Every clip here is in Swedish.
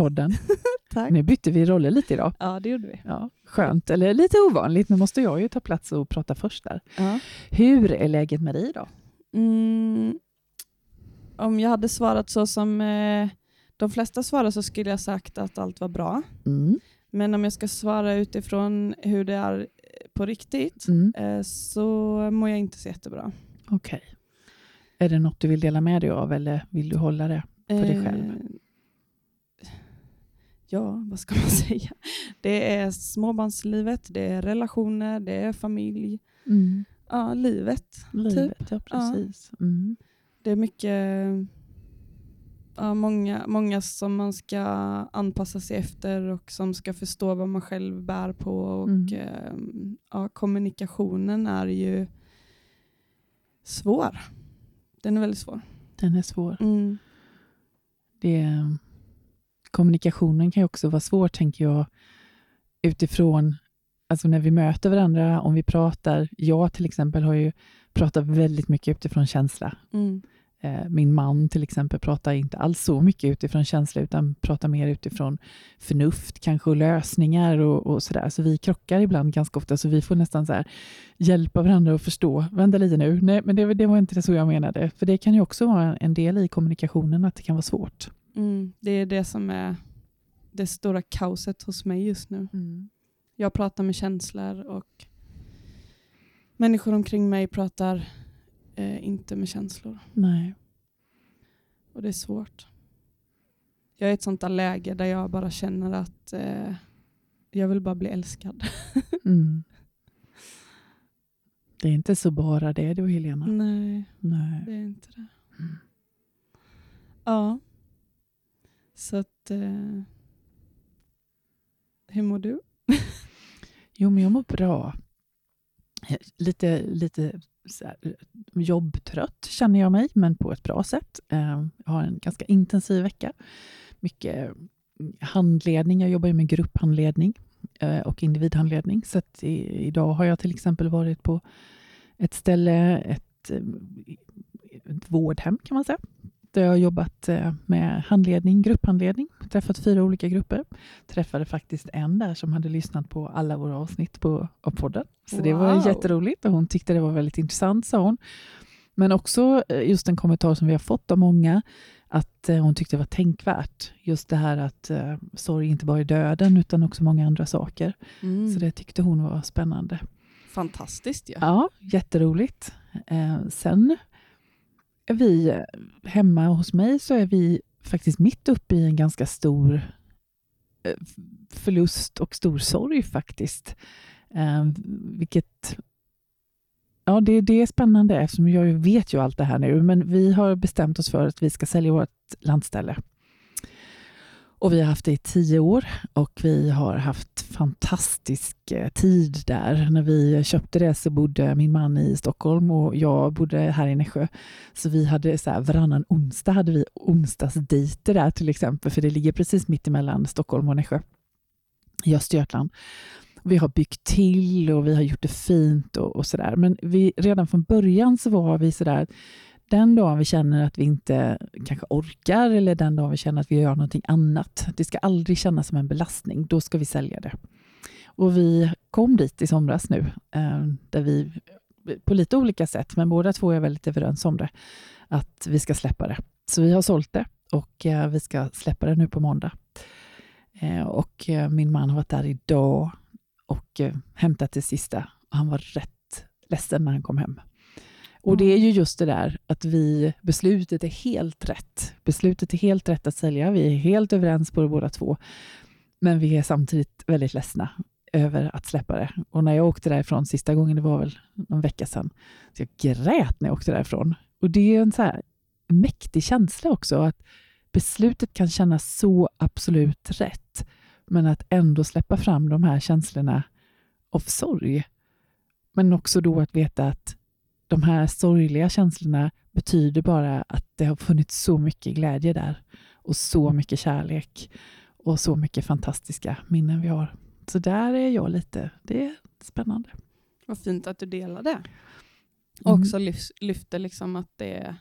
Podden. Tack. Nu bytte vi roller lite idag. Ja, det gjorde vi. Ja, skönt, eller lite ovanligt. Nu måste jag ju ta plats och prata först där. Ja. Hur är läget med dig då? Mm, om jag hade svarat så som eh, de flesta svarar så skulle jag sagt att allt var bra. Mm. Men om jag ska svara utifrån hur det är på riktigt Mm. eh, så mår jag inte så jättebra. Okej. Är det något du vill dela med dig av eller vill du hålla det? För dig själv? Ja, vad ska man säga? Det är småbarnslivet, det är relationer, det är familj. Ja, livet. Livet, Typ. ja precis. Mm. Det är mycket, ja, många, många som man ska anpassa sig efter och som ska förstå vad man själv bär på. Och, Mm. eh, ja, kommunikationen är ju svår. Den är väldigt svår. Den är svår. Mm. Det, kommunikationen kan ju också vara svår, tänker jag, utifrån, alltså när vi möter varandra, om vi pratar. Jag till exempel har ju pratat väldigt mycket utifrån känsla. Mm. Eh, Min man till exempel pratar inte alls så mycket utifrån känsla, utan pratar mer utifrån förnuft kanske och lösningar och, och sådär. Så vi krockar ibland ganska ofta, så vi får nästan så hjälpa varandra att förstå. Vänta lite nu, nej men det, det var inte så jag menade. För det kan ju också vara en del i kommunikationen, att det kan vara svårt. Mm. Det är det som är det stora kaoset hos mig just nu. Jag pratar med känslor och människor omkring mig pratar eh, inte med känslor. Nej. Och det är svårt. Jag är i ett sånt där läge där jag bara känner att eh, jag vill bara bli älskad. Mm. Det är inte så bara det du Helena. Nej, Nej. det är inte det. Mm. Ja. Så att... Eh, hur mår du? Jo, men jag mår bra. Eh, lite, lite så här, eh, jobbtrött känner jag mig, men på ett bra sätt. Eh, Jag har en ganska intensiv vecka. Mycket mm, handledning. Jag jobbar ju med grupphandledning eh, och individhandledning. Så att i, idag har jag till exempel varit på ett ställe, ett, eh, ett vårdhem kan man säga. Där jag har jobbat eh, med handledning, grupphandledning. Träffat fyra olika grupper. Träffade faktiskt en där som hade lyssnat på alla våra avsnitt på av podden. Så det var Wow. jätteroligt och hon tyckte det var väldigt intressant, sa hon. Men också eh, just en kommentar som vi har fått av många, att eh, hon tyckte det var tänkvärt. Just det här att eh, sorg inte bara är döden, utan också många andra saker. Mm. Så det tyckte hon var spännande. Fantastiskt ju. Ja, jätteroligt. Eh, sen vi hemma hos mig så är vi faktiskt mitt uppe i en ganska stor eh, förlust och stor sorg faktiskt. Eh, vilket Ja, det, det är spännande eftersom jag vet ju allt det här nu, men vi har bestämt oss för att vi ska sälja vårt landställe. Och vi har haft det i tio år och vi har haft fantastisk eh, tid där. När vi köpte det så bodde min man i Stockholm och jag bodde här i Nässjö. Så vi hade så här, varannan onsdag hade vi onsdagsdejter där till exempel, för det ligger precis mitt emellan Stockholm och Nässjö i Östergötland. Vi har byggt till och vi har gjort det fint och, och sådär. Men vi, redan från början så var vi sådär, den dagen vi känner att vi inte kanske orkar eller den dagen vi känner att vi gör någonting annat. Det ska aldrig kännas som en belastning. Då ska vi sälja det. Och vi kom dit i somras nu, eh, där vi på lite olika sätt, men båda två är väldigt överens om det, att vi ska släppa det. Så vi har sålt det och eh, vi ska släppa det nu på måndag. Eh, och min man har varit där idag och hämtat det sista. Han var rätt ledsen när han kom hem. Och det är ju just det där att vi, beslutet är helt rätt. Beslutet är helt rätt att sälja. Vi är helt överens på det båda två. Men vi är samtidigt väldigt ledsna över att släppa det. Och när jag åkte därifrån sista gången, det var väl någon vecka sedan, så jag grät när jag åkte därifrån. Och det är en så här mäktig känsla också, att beslutet kan kännas så absolut rätt, men att ändå släppa fram de här känslorna av sorg. Men också då att veta att de här sorgliga känslorna betyder bara att det har funnits så mycket glädje där och så mycket kärlek och så mycket fantastiska minnen vi har. Så där är jag lite, det är spännande. Vad fint att du delar det. Och Mm. också lyf- lyfter liksom att det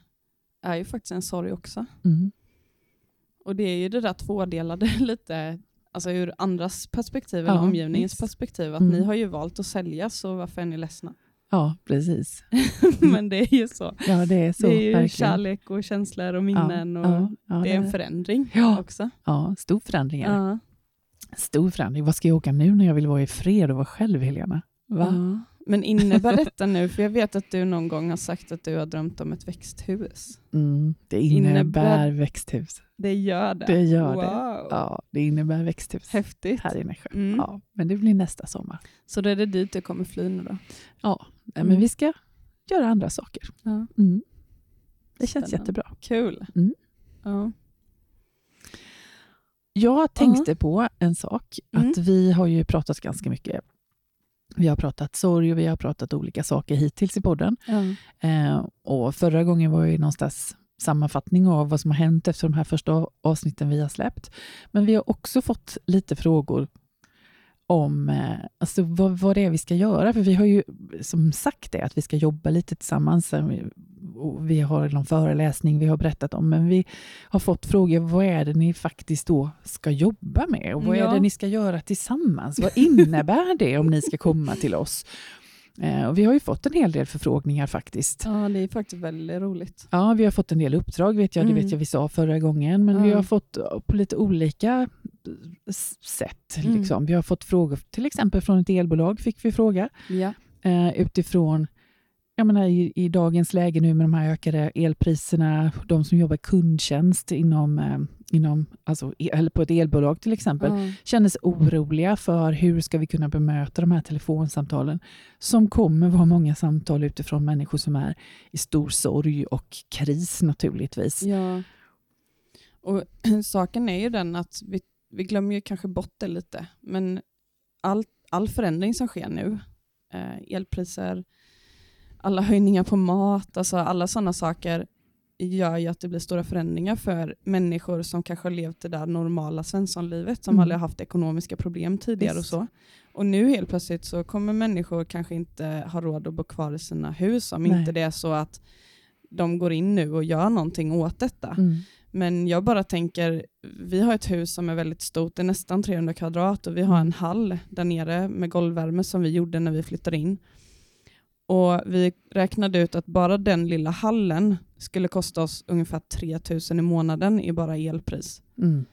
är ju faktiskt en sorg också. Mm. Och det är ju det där tvådelade lite, alltså ur andras perspektiv eller Ja, omgivningens visst. perspektiv. Att Mm. ni har ju valt att sälja, så varför är ni ledsna? Ja, precis. Men det är ju så. Ja, det är så. det är ju verkligen. kärlek och känslor och minnen och ja, ja, det är en förändring Ja. också. Ja, stor förändring. är det. Ja. Stor förändring. Vad ska jag åka nu när jag vill vara i fred och vara själv, Helena? Va? Men innebär detta nu, för jag vet att du någon gång har sagt att du har drömt om ett växthus. Mm, det innebär, Innebär- växthus. Det gör det? Det gör wow. det. Ja, det innebär växthus. Häftigt. Här i Nässjö. Mm. Ja, men det blir nästa sommar. Så då är det dit du kommer fly nu då? Ja, nej, Mm. men vi ska göra andra saker. Ja. Mm. Det känns Spännande. jättebra. Kul. Mm. Ja. Jag tänkte på en sak, Mm. att vi har ju pratat ganska mycket. Vi har pratat sorg och vi har pratat olika saker hittills i podden. Ja. Eh, och förra gången var ju någonstans sammanfattning av vad som har hänt efter de här första av- avsnitten vi har släppt. Men vi har också fått lite frågor om eh, alltså vad, vad det är vi ska göra. För vi har ju som sagt det, att vi ska jobba lite tillsammans. Eh, och Vi har någon föreläsning vi har berättat om, men vi har fått frågor, vad är det ni faktiskt då ska jobba med? Och vad är Ja. det ni ska göra tillsammans? Vad innebär det om ni ska komma till oss? Eh, och vi har ju fått en hel del förfrågningar faktiskt. ja, det är faktiskt väldigt roligt. Ja, vi har fått en del uppdrag, vet jag, det Mm. vet jag vi sa förra gången, men vi Ja. har fått eh, på lite olika s- sätt. Mm. Liksom. Vi har fått frågor, till exempel från ett elbolag fick vi fråga Ja. eh, utifrån jag menar, i, i dagens läge nu med de här ökade elpriserna, de som jobbar kundtjänst inom, eh, inom, alltså, eller på ett elbolag till exempel, Ja. kändes oroliga för hur ska vi kunna bemöta de här telefonsamtalen som kommer vara många samtal utifrån människor som är i stor sorg och kris naturligtvis. Ja. Och saken är ju den att vi, vi glömmer ju kanske bort det lite, men all, all förändring som sker nu, eh, elpriser, alla höjningar på mat, alltså alla sådana saker gör ju att det blir stora förändringar för människor som kanske har levt det där normala svenssonlivet, som Mm. aldrig har haft ekonomiska problem tidigare och Visst. så. Och nu helt plötsligt så kommer människor kanske inte ha råd att bo kvar i sina hus om Nej. inte det är så att de går in nu och gör någonting åt detta. Mm. Men jag bara tänker, vi har ett hus som är väldigt stort, det är nästan 300 kvadrat och vi har en hall där nere med golvvärme som vi gjorde när vi flyttade in. Och vi räknade ut att bara den lilla hallen skulle kosta oss ungefär 3000 i månaden i bara elpris. Mm.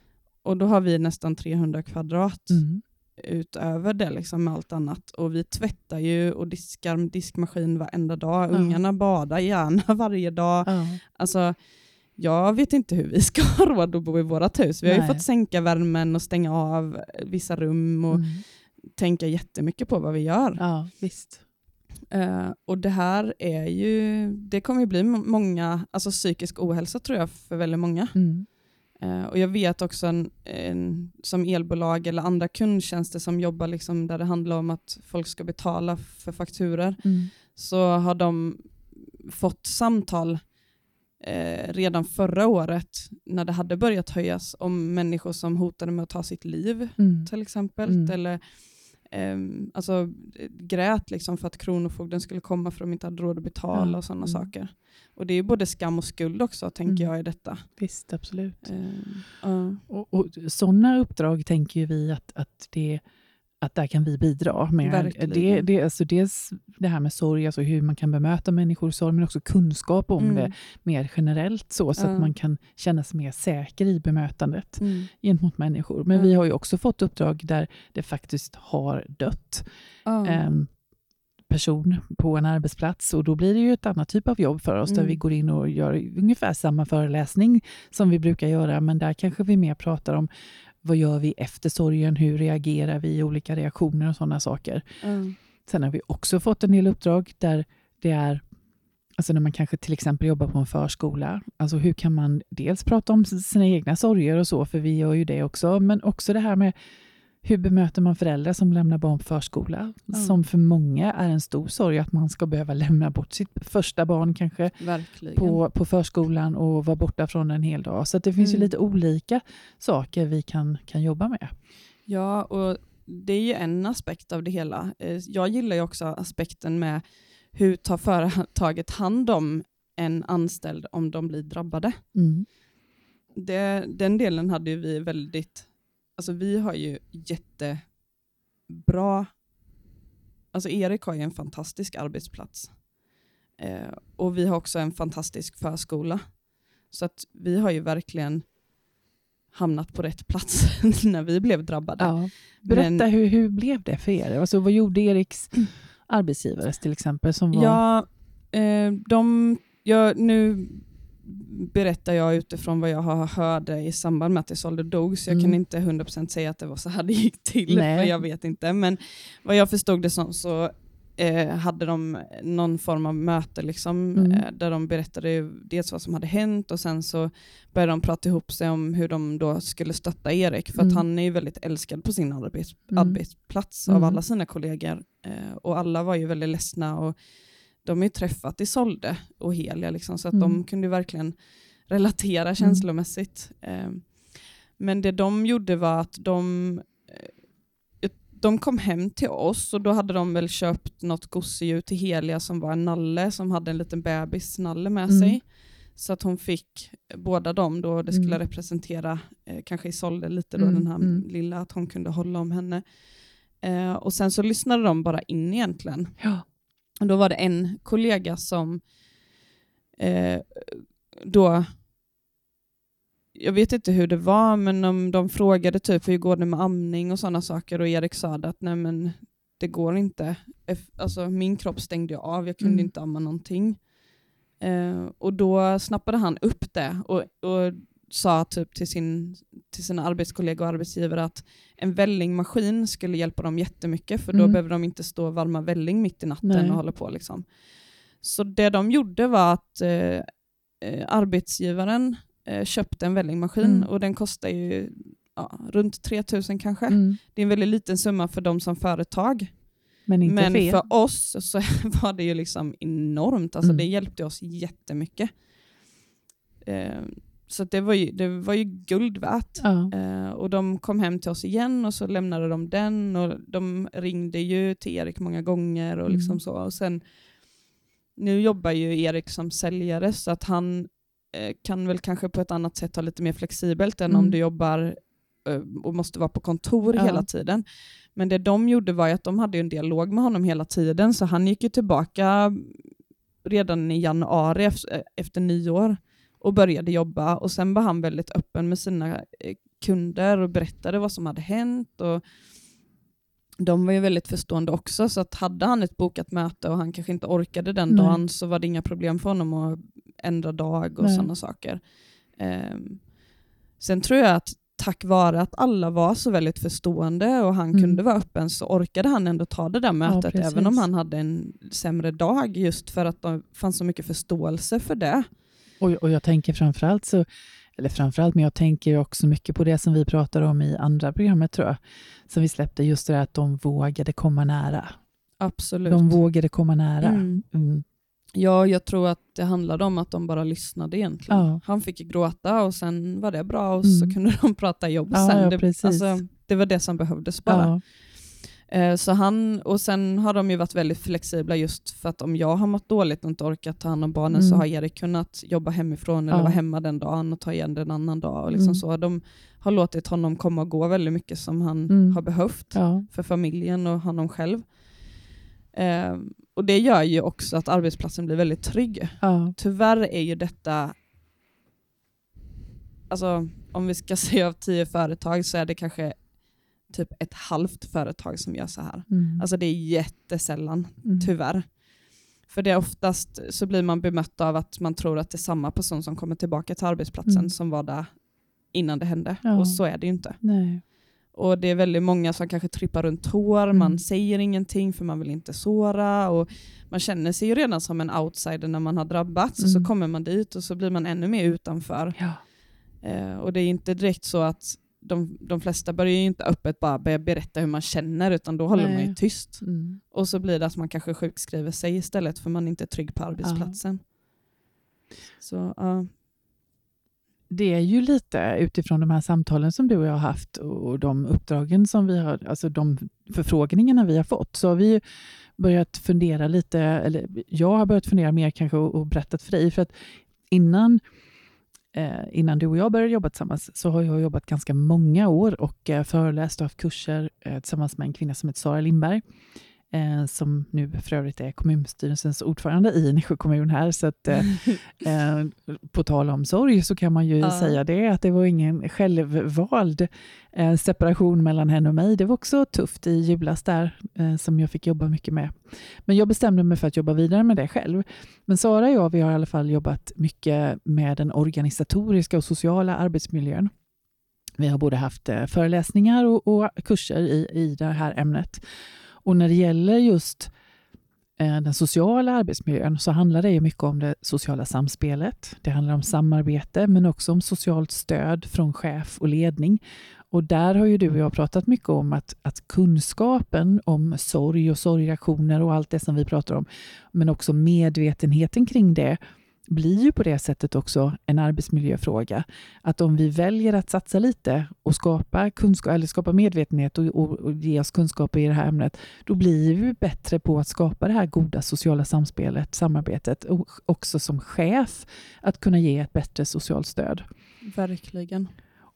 Och då har vi nästan 300 kvadrat Mm. utöver det liksom med allt annat. Och vi tvättar ju och diskar med diskmaskin varenda dag. Ja. Ungarna badar gärna varje dag. Ja. Alltså, jag vet inte hur vi ska ha råd att bo i vårt hus. Vi har ju Nej. fått sänka värmen och stänga av vissa rum och Mm. tänka jättemycket på vad vi gör. ja, visst. Eh, och det här är ju, det kommer ju bli må- många, alltså psykisk ohälsa tror jag för väldigt många. Mm. Eh, och jag vet också en, en, som elbolag eller andra kundtjänster som jobbar liksom där det handlar om att folk ska betala för fakturer Mm. så har de fått samtal eh, redan förra året när det hade börjat höjas om människor som hotade med att ta sitt liv Mm. till exempel. Mm. Eller ehm, alltså, grät liksom för att Kronofogden skulle komma för att de inte hade råd att betala Ja, och sådana mm. saker. Och det är både skam och skuld också tänker Mm. jag i detta. Visst, absolut. Ehm, ja. Och, och sådana uppdrag tänker ju vi att, att, det, att där kan vi bidra med. Verkligen. Det, det, alltså dels det här med sorg, alltså hur man kan bemöta människor i sorg, men också kunskap om Mm. det mer generellt så, så Ja. att man kan känna sig mer säker i bemötandet Mm. gentemot människor. Men Ja. vi har ju också fått uppdrag där det faktiskt har dött en person på en arbetsplats och då blir det ju ett annat typ av jobb för oss där Mm. vi går in och gör ungefär samma föreläsning som vi brukar göra men där kanske vi mer pratar om vad gör vi efter sorgen, hur reagerar vi, olika reaktioner och sådana saker. Ja. Sen har vi också fått en del uppdrag där det är Alltså när man kanske till exempel jobbar på en förskola. Alltså hur kan man dels prata om sina egna sorger och så, för vi gör ju det också, men också det här med hur bemöter man föräldrar som lämnar barn på förskola? Ja. Som för många är en stor sorg att man ska behöva lämna bort sitt första barn kanske Verkligen. på, på förskolan och vara borta från en hel dag. Så det finns ju Mm. lite olika saker vi kan, kan jobba med. Ja, och det är ju en aspekt av det hela. Eh, Jag gillar ju också aspekten med hur tar företaget hand om en anställd om de blir drabbade. Mm. det, den delen hade vi väldigt, alltså vi har ju jättebra, alltså Erik har ju en fantastisk arbetsplats. Eh, och vi har också en fantastisk förskola. Så att vi har ju verkligen hamnat på rätt plats när vi blev drabbade. Ja. Berätta, Men, hur, hur blev det för er? Alltså, vad gjorde Eriks arbetsgivare till exempel? Som var... Ja, eh, de, ja, nu berättar jag utifrån vad jag har hörde i samband med att Isolde dog, så jag mm. kan inte 100% säga att det var så här det gick till, Nej. för jag vet inte. Men vad jag förstod det som så eh, hade de någon form av möte liksom, mm. eh, där de berättade dels vad som hade hänt och sen så började de prata ihop sig om hur de då skulle stötta Erik, för mm. att han är ju väldigt älskad på sin arbets mm. arbetsplats av mm. alla sina kollegor. Eh, och alla var ju väldigt ledsna och de har ju träffat Isolde och Helia, liksom, så att de mm. kunde verkligen relatera mm. känslomässigt. Eh, men det de gjorde var att de de kom hem till oss och då hade de väl köpt något gosedjur till Helia som var en nalle som hade en liten bebisnalle med mm. sig. Så att hon fick båda dem då, det skulle mm. representera eh, kanske Isolde lite då, mm. den här mm. lilla, att hon kunde hålla om henne. Eh, och sen så lyssnade de bara in egentligen. Ja. Och då var det en kollega som eh, då jag vet inte hur det var, men om de frågade typ hur går det med amning och sådana saker och Erik sa att nej men det går inte. Alltså, min kropp stängde av, jag kunde mm. inte amma någonting. Eh, och då snappade han upp det och, och sa typ till, sin, till sina arbetskollegor och arbetsgivare att en vällingmaskin skulle hjälpa dem jättemycket för då mm. behöver de inte stå och varma välling mitt i natten Nej. och hålla på. Liksom. Så det de gjorde var att eh, eh arbetsgivaren eh, köpte en vällingmaskin mm. och den kostar ju ja, runt 3000 kanske. Mm. Det är en väldigt liten summa för dem som företag. Men, inte Men för, för oss så var det ju liksom enormt. Alltså mm. Det hjälpte oss jättemycket. Eh, så det var, ju, det var ju guld värt. Ja. Eh, och de kom hem till oss igen och så lämnade de den och de ringde ju till Erik många gånger och liksom mm. så. Och sen, nu jobbar ju Erik som säljare så att han Eh, kan väl kanske på ett annat sätt ha lite mer flexibelt än mm. om du jobbar eh, och måste vara på kontor ja. hela tiden. Men det de gjorde var att de hade en dialog med honom hela tiden, så han gick ju tillbaka redan i januari eh, efter nyår och började jobba och sen var han väldigt öppen med sina kunder och berättade vad som hade hänt. Och de var ju väldigt förstående också, så att hade han ett bokat möte och han kanske inte orkade den Nej. dagen så var det inga problem för honom att ändra dag och sådana saker. Um, sen tror jag att tack vare att alla var så väldigt förstående och han mm. kunde vara öppen så orkade han ändå ta det där mötet ja, även om han hade en sämre dag just för att det fanns så mycket förståelse för det. Och, och jag tänker framförallt så eller framförallt, men jag tänker också mycket på det som vi pratade om i andra programmet tror jag, som vi släppte, just det där att de vågade komma nära. Absolut. De vågade komma nära. Mm. Mm. Ja, jag tror att det handlade om att de bara lyssnade egentligen. Ja. Han fick gråta och sen var det bra och mm. så kunde de prata jobb ja, sen. Ja, det, alltså, det, var det som behövdes bara. Eh, så han, och sen har de ju varit väldigt flexibla just för att om jag har mått dåligt och inte orkat ta hand om barnen mm. så har Erik kunnat jobba hemifrån eller vara hemma den dagen och ta igen den annan dag. Och liksom mm. så. De har låtit honom komma och gå väldigt mycket som han mm. har behövt för familjen och honom själv. Eh, och Det gör ju också att arbetsplatsen blir väldigt trygg. Ja. Tyvärr är ju detta, alltså, om vi ska säga av tio företag så är det kanske typ ett halvt företag som gör så här. Mm. Alltså det är jättesällan, mm. tyvärr. För det är oftast så blir man bemött av att man tror att det är samma person som kommer tillbaka till arbetsplatsen mm. som var där innan det hände. Ja. Och så är det ju inte. Nej. Och det är väldigt många som kanske trippar runt tår, mm. man säger ingenting för man vill inte såra. Och man känner sig ju redan som en outsider när man har drabbats, mm. och så mm. kommer man dit och så blir man ännu mer utanför. Ja. Eh, och det är inte direkt så att de, de flesta börjar ju inte öppet bara börja berätta hur man känner, utan då håller Nej. man ju tyst. Mm. Och så blir det att man kanske sjukskriver sig istället, för man är inte trygg på arbetsplatsen. Ja. Så, uh, det är ju lite utifrån de här samtalen som du och jag har haft och de uppdragen som vi har, alltså de förfrågningarna vi har fått, så har vi börjat fundera lite, eller jag har börjat fundera mer kanske och, och berättat för dig, för att innan Eh, innan du och jag började jobba tillsammans så har jag jobbat ganska många år och eh, föreläst och haft kurser eh, tillsammans med en kvinna som heter Sara Lindberg eh, som nu för övrigt är kommunstyrelsens ordförande i Nässjö kommun här. Så att, eh, eh, på tal om sorg så kan man ju ja. säga det, att det var ingen självvald eh, separation mellan henne och mig. Det var också tufft i julas där, eh, som jag fick jobba mycket med. Men jag bestämde mig för att jobba vidare med det själv. Men Sara och jag, vi har i alla fall jobbat mycket med den organisatoriska och sociala arbetsmiljön. Vi har både haft eh, föreläsningar och, och kurser i, i det här ämnet. Och när det gäller just eh, den sociala arbetsmiljön så handlar det mycket om det sociala samspelet. Det handlar om samarbete men också om socialt stöd från chef och ledning. Och där har ju du och jag pratat mycket om att, att kunskapen om sorg och sorgreaktioner och allt det som vi pratar om, men också medvetenheten kring det blir ju på det sättet också en arbetsmiljöfråga. Att om vi väljer att satsa lite och skapa, kunskap, eller skapa medvetenhet och, och, och ge oss kunskaper i det här ämnet, då blir vi bättre på att skapa det här goda sociala samspelet, samarbetet och också som chef att kunna ge ett bättre socialt stöd. Verkligen.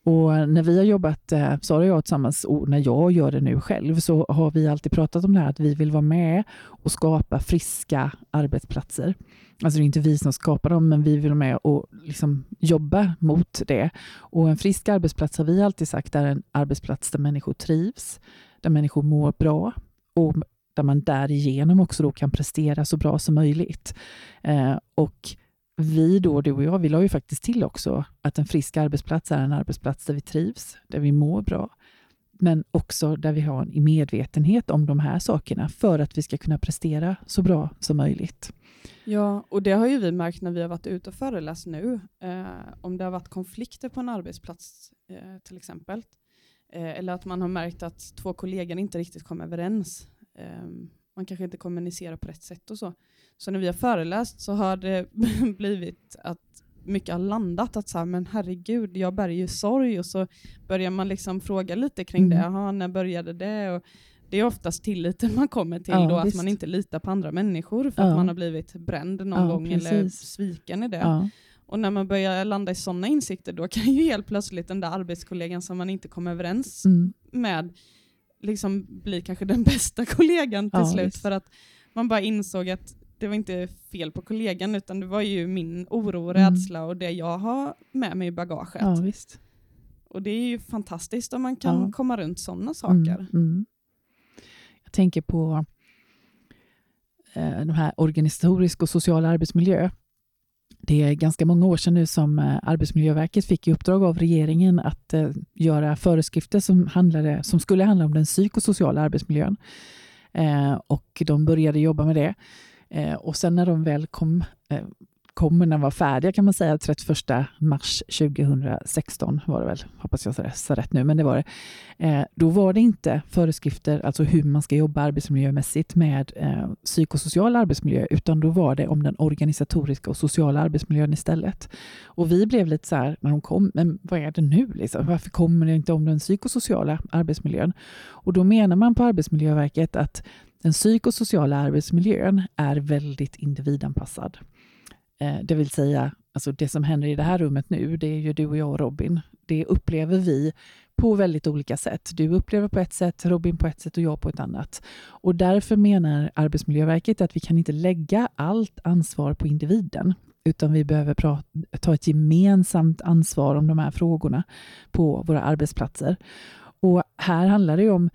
Och när vi har jobbat, eh, Sara och jag tillsammans, och när jag gör det nu själv, så har vi alltid pratat om det här att vi vill vara med och skapa friska arbetsplatser. Alltså det är inte vi som skapar dem, men vi vill vara med och liksom jobba mot det. Och en frisk arbetsplats har vi alltid sagt är en arbetsplats där människor trivs, där människor mår bra och där man därigenom också då kan prestera så bra som möjligt. Eh, och vi då, du och jag, vi la ju faktiskt till också att en frisk arbetsplats är en arbetsplats där vi trivs, där vi mår bra, men också där vi har en medvetenhet om de här sakerna för att vi ska kunna prestera så bra som möjligt. Ja, och det har ju vi märkt när vi har varit ute och föreläst nu. Eh, om det har varit konflikter på en arbetsplats eh, till exempel, eh, eller att man har märkt att två kollegor inte riktigt kom överens. Eh, man kanske inte kommunicerar på rätt sätt och så. Så när vi har föreläst så har det blivit att mycket har landat att så här, men herregud, jag bär ju sorg och så börjar man liksom fråga lite kring mm. det. Aha, när började det? Och det är oftast tilliten man kommer till ja, då, visst. att man inte litar på andra människor för ja. att man har blivit bränd någon ja, gång precis. eller sviken i det. Och när man börjar landa i sådana insikter då kan ju helt plötsligt den där arbetskollegan som man inte kommer överens mm. med liksom bli kanske den bästa kollegan till slut visst. för att man bara insåg att det var inte fel på kollegan utan det var ju min oro och mm. rädsla och det jag har med mig i bagaget. Ja, visst. Och det är ju fantastiskt om man kan ja. komma runt sådana saker. Mm, mm. Jag tänker på eh, de här organisatorisk och social arbetsmiljö. Det är ganska många år sedan nu som eh, Arbetsmiljöverket fick i uppdrag av regeringen att eh, göra föreskrifter som, handlade, som skulle handla om den psykosociala arbetsmiljön. Eh, och de började jobba med det. Eh, och sen när de väl kom, eh, kommer när de var färdiga kan man säga, 31 mars 2016 var det väl, hoppas jag sa rätt nu, men det var det. Eh, då var det inte föreskrifter, alltså hur man ska jobba arbetsmiljömässigt med eh, psykosocial arbetsmiljö, utan då var det om den organisatoriska och sociala arbetsmiljön istället. Och vi blev lite så här, när de kom, men vad är det nu? Liksom? Varför kommer det inte om den psykosociala arbetsmiljön? Och då menar man på Arbetsmiljöverket att den psykosociala arbetsmiljön är väldigt individanpassad. Eh, det vill säga, alltså det som händer i det här rummet nu, det är ju du och jag och Robin. Det upplever vi på väldigt olika sätt. Du upplever på ett sätt, Robin på ett sätt och jag på ett annat. Och därför menar Arbetsmiljöverket att vi kan inte lägga allt ansvar på individen, utan vi behöver ta ett gemensamt ansvar om de här frågorna på våra arbetsplatser. Och här handlar det om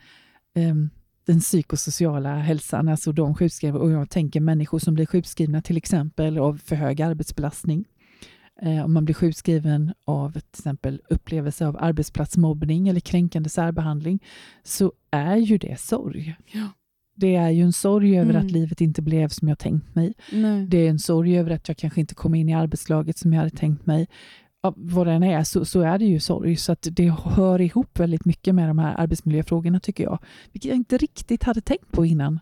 ehm, den psykosociala hälsan, alltså de sjukskrivna, och jag tänker människor som blir sjukskrivna till exempel av för hög arbetsbelastning. Eh, om man blir sjukskriven av till exempel upplevelse av arbetsplatsmobbning eller kränkande särbehandling, så är ju det sorg. Ja. Det är ju en sorg över mm. att livet inte blev som jag tänkt mig. Nej. Det är en sorg över att jag kanske inte kom in i arbetslaget som jag hade tänkt mig vad den är, så, så är det ju sorg. Så att det hör ihop väldigt mycket med de här arbetsmiljöfrågorna tycker jag. Vilket jag inte riktigt hade tänkt på innan.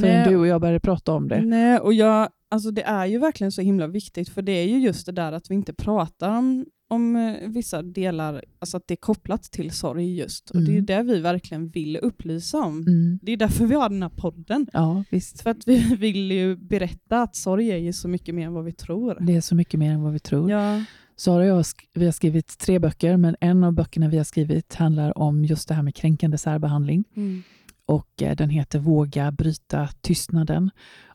Förrän du och jag började prata om det. Nej, och jag, alltså det är ju verkligen så himla viktigt, för det är ju just det där att vi inte pratar om, om eh, vissa delar, alltså att det är kopplat till sorg just. Och mm. Det är mm. det vi verkligen vill upplysa om. Mm. Det är därför vi har den här podden. Ja, visst. För att vi vill ju berätta att sorg är ju så mycket mer än vad vi tror. Det är så mycket mer än vad vi tror. Ja. Sara och jag vi har skrivit tre böcker, men en av böckerna vi har skrivit handlar om just det här med kränkande särbehandling. Mm. Och eh, Den heter Våga bryta tystnaden.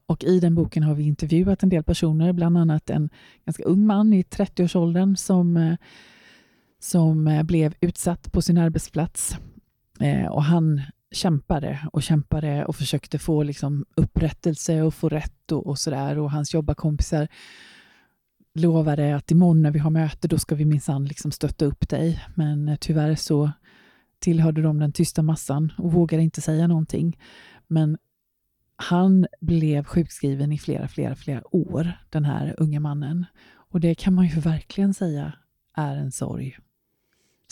Och I den boken har vi intervjuat en del personer, bland annat en ganska ung man i 30-årsåldern som, eh, som eh, blev utsatt på sin arbetsplats. Och Han kämpade och kämpade och försökte få liksom upprättelse och få rätt och, och sådär. Och hans jobbarkompisar lovade att imorgon när vi har möte, då ska vi minsann liksom stötta upp dig. Men eh, tyvärr så tillhörde de den tysta massan och vågade inte säga någonting. Men han blev sjukskriven i flera, flera, flera år, den här unga mannen. Och det kan man ju verkligen säga är en sorg.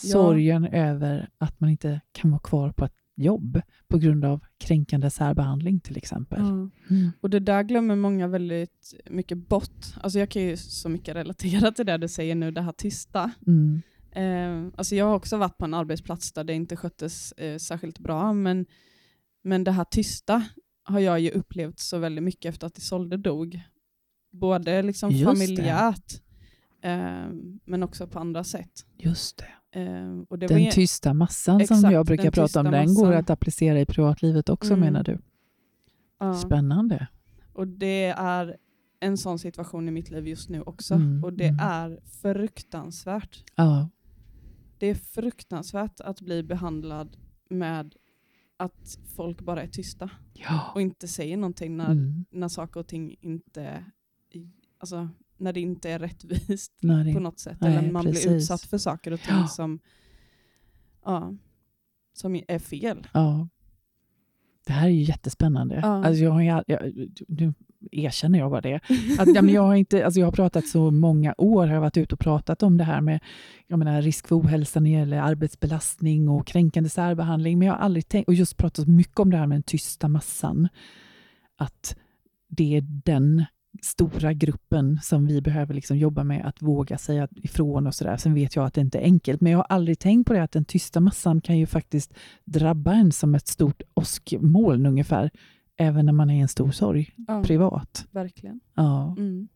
Ja. Sorgen över att man inte kan vara kvar på ett jobb på grund av kränkande särbehandling till exempel. Mm. Mm. Och Det där glömmer många väldigt mycket bort. Alltså jag kan ju så mycket relatera till det du säger nu, det här tysta. Mm. Eh, alltså jag har också varit på en arbetsplats där det inte sköttes eh, särskilt bra, men, men det här tysta har jag ju upplevt så väldigt mycket efter att Isolde dog. Både liksom familjärt, eh, men också på andra sätt. Just det. Uh, den var, tysta massan exakt, som jag brukar prata om, den massan. går att applicera i privatlivet också mm. menar du? Uh. Spännande. Och det är en sån situation i mitt liv just nu också. Mm. Och det mm. är fruktansvärt. Uh. Det är fruktansvärt att bli behandlad med att folk bara är tysta ja. och inte säger någonting när, mm. när saker och ting inte alltså, när det inte är rättvist det, på något sätt. Nej, eller man precis. blir utsatt för saker och ting ja. som, ja, som är fel. Ja. Det här är ju jättespännande. Ja. Alltså jag, har, jag, nu erkänner jag bara det. Att, ja, men jag, har inte, alltså jag har pratat så många år, har jag varit ute och pratat om det här med jag menar, risk för ohälsa när det gäller arbetsbelastning och kränkande särbehandling. Men jag har aldrig tänkt, och just pratat mycket om det här med den tysta massan. Att det är den stora gruppen som vi behöver liksom jobba med att våga säga ifrån och sådär. Sen vet jag att det inte är enkelt, men jag har aldrig tänkt på det att den tysta massan kan ju faktiskt drabba en som ett stort åskmoln ungefär, även när man är i en stor sorg ja, privat. Verkligen. Ja. Mm.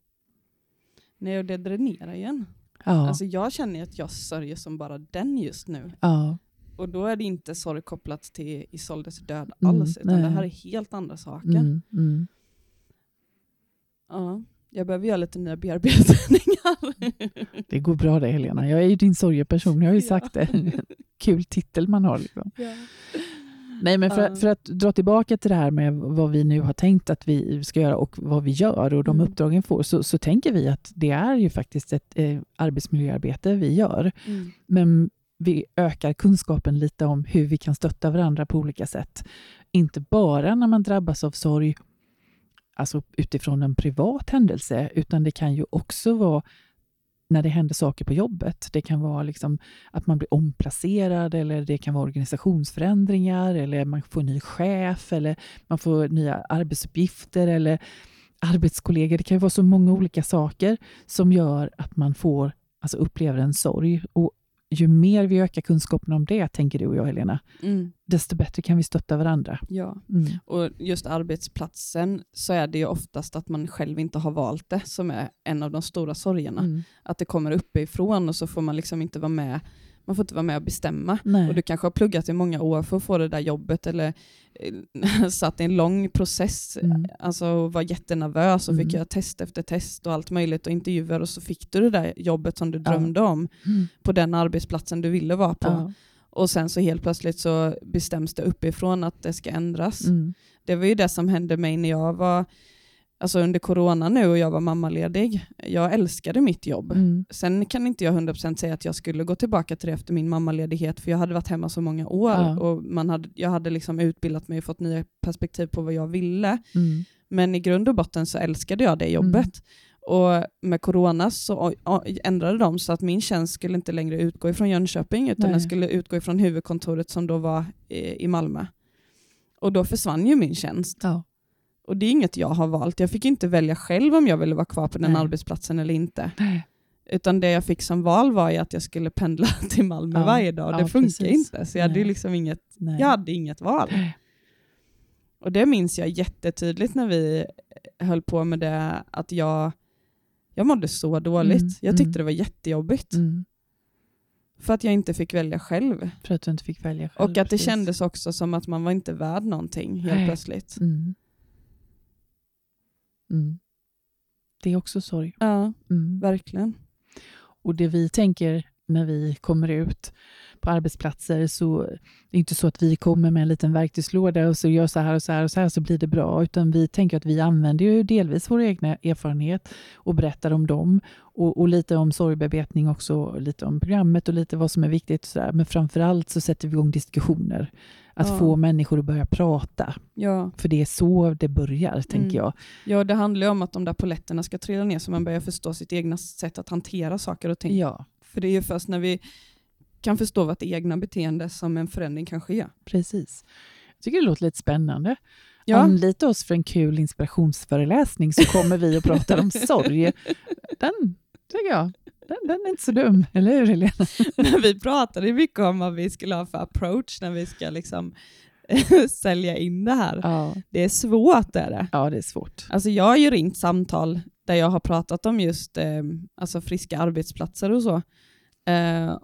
Nej, och det dränerar igen. Ja. Alltså jag känner att jag sörjer som bara den just nu. Ja. Och då är det inte sorg kopplat till Isoldes död mm, alls, utan nej. det här är helt andra saker. Mm, mm. Ja, jag behöver göra lite nya bearbetningar. Det går bra det Helena. Jag är ju din sorgeperson, jag har ju sagt det. Kul titel man har. Liksom. Ja. Nej, men för, för, att dra tillbaka till det här med vad vi nu har tänkt att vi ska göra och vad vi gör och de mm. uppdragen får, så, så tänker vi att det är ju faktiskt ett eh, arbetsmiljöarbete vi gör. Mm. Men vi ökar kunskapen lite om hur vi kan stötta varandra på olika sätt. Inte bara när man drabbas av sorg alltså utifrån en privat händelse, utan det kan ju också vara när det händer saker på jobbet. Det kan vara liksom att man blir omplacerad eller det kan vara organisationsförändringar eller man får en ny chef eller man får nya arbetsuppgifter eller arbetskollegor. Det kan vara så många olika saker som gör att man får, alltså upplever en sorg. Och ju mer vi ökar kunskapen om det, tänker du och jag Helena, mm. desto bättre kan vi stötta varandra. Ja, mm. och just arbetsplatsen så är det ju oftast att man själv inte har valt det som är en av de stora sorgerna. Mm. Att det kommer uppifrån och så får man liksom inte vara med man får inte vara med och bestämma. Nej. Och du kanske har pluggat i många år för att få det där jobbet eller eh, satt i en lång process, mm. alltså var jättenervös och mm. fick göra test efter test och allt möjligt och intervjuer och så fick du det där jobbet som du drömde ja. om mm. på den arbetsplatsen du ville vara på. Ja. Och sen så helt plötsligt så bestäms det uppifrån att det ska ändras. Mm. Det var ju det som hände mig när jag var alltså under corona nu och jag var mammaledig. Jag älskade mitt jobb. Mm. Sen kan inte jag 100% säga att jag skulle gå tillbaka till det efter min mammaledighet, för jag hade varit hemma så många år ja. och man hade, jag hade liksom utbildat mig och fått nya perspektiv på vad jag ville. Mm. Men i grund och botten så älskade jag det jobbet. Mm. Och med corona så ändrade de så att min tjänst skulle inte längre utgå ifrån Jönköping, utan Nej. den skulle utgå ifrån huvudkontoret som då var i, i Malmö. Och då försvann ju min tjänst. Ja. Och det är inget jag har valt. Jag fick inte välja själv om jag ville vara kvar på den Nej. arbetsplatsen eller inte. Nej. Utan det jag fick som val var ju att jag skulle pendla till Malmö ja. varje dag. Det ja, funkar inte. Så jag hade, liksom inget, jag hade inget val. Och det minns jag jättetydligt när vi höll på med det, att jag Jag mådde så dåligt. Mm, Jag tyckte mm. det var jättejobbigt. Mm. För att jag inte fick välja själv. För att du inte fick välja själv. Och att det precis. kändes också som att man var inte värd någonting helt Nej. plötsligt. Mm. Mm. Det är också sorg. Ja, Mm. verkligen. Och det vi tänker när vi kommer ut på arbetsplatser så är det inte så att vi kommer med en liten verktygslåda och så gör så här och så här och så här så blir det bra, utan vi tänker att vi använder ju delvis vår egna erfarenhet och berättar om dem och, och lite om sorgbearbetning också, lite om programmet och lite vad som är viktigt. Och så där. Men framför allt så sätter vi igång diskussioner. Att Ja. få människor att börja prata, Ja. för det är så det börjar, tänker Mm. jag. ja, det handlar ju om att de där poletterna ska trilla ner så man börjar förstå sitt egna sätt att hantera saker och ting. Ja, För det är ju först när vi kan förstå vårt egna beteende som en förändring kan ske. precis. Jag tycker det låter lite spännande. Ja, Anlita oss för en kul inspirationsföreläsning så kommer vi och pratar om sorg. Den tycker jag, den, den är inte så dum, eller hur Helena? men vi pratade mycket om vad vi skulle ha för approach när vi ska liksom sälja in det här. Ja, Det är svårt är det. ja det är svårt. Alltså jag har ju ringt samtal där jag har pratat om just eh, alltså friska arbetsplatser och så. Eh,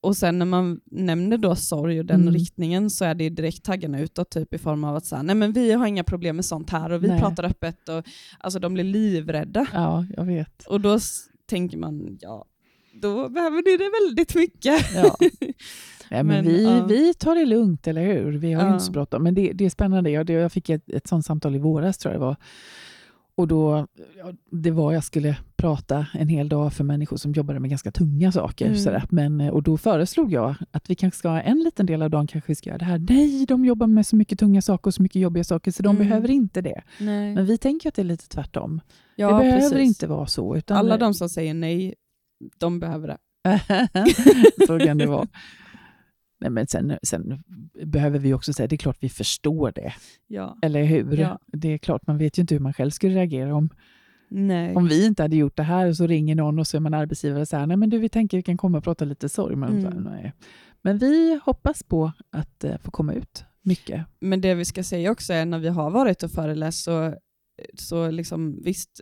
och sen när man nämner då sorg och den Mm. riktningen så är det direkt taggarna utåt typ i form av att säga, nej men vi har inga problem med sånt här och vi Nej. pratar öppet och alltså de blir livrädda. Ja, jag vet. Och då tänker man, ja, då behöver ni det väldigt mycket. Ja. Nej, men Men, vi, ja. vi tar det lugnt, eller hur? Vi har Ja. inte så bråttom. Men det, det är spännande. Jag, det, jag fick ett, ett sånt samtal i våras, tror jag det var. Och då, det var jag skulle prata en hel dag för människor som jobbade med ganska tunga saker. Mm. Sådär. Men, eh, och då föreslog jag att vi kanske ska ha en liten del av dagen kanske vi ska göra det här. Nej, de jobbar med så mycket tunga saker och så mycket jobbiga saker, så de Mm. behöver inte det. Nej. Men vi tänker att det är lite tvärtom. ja, det behöver precis. inte vara så. Alla de som säger nej, de behöver det. så kan det vara. Nej, men sen, sen behöver vi också säga, det är klart vi förstår det. Ja. Eller hur? Ja. Det är klart, man vet ju inte hur man själv skulle reagera om, Nej. om vi inte hade gjort det här och så ringer någon och så är man arbetsgivare och säger nej men du vi tänker vi kan komma och prata lite sorg. Men, Mm. så nej. men vi hoppas på att eh, få komma ut mycket. Men det vi ska säga också är när vi har varit och föreläst så, så liksom, visst,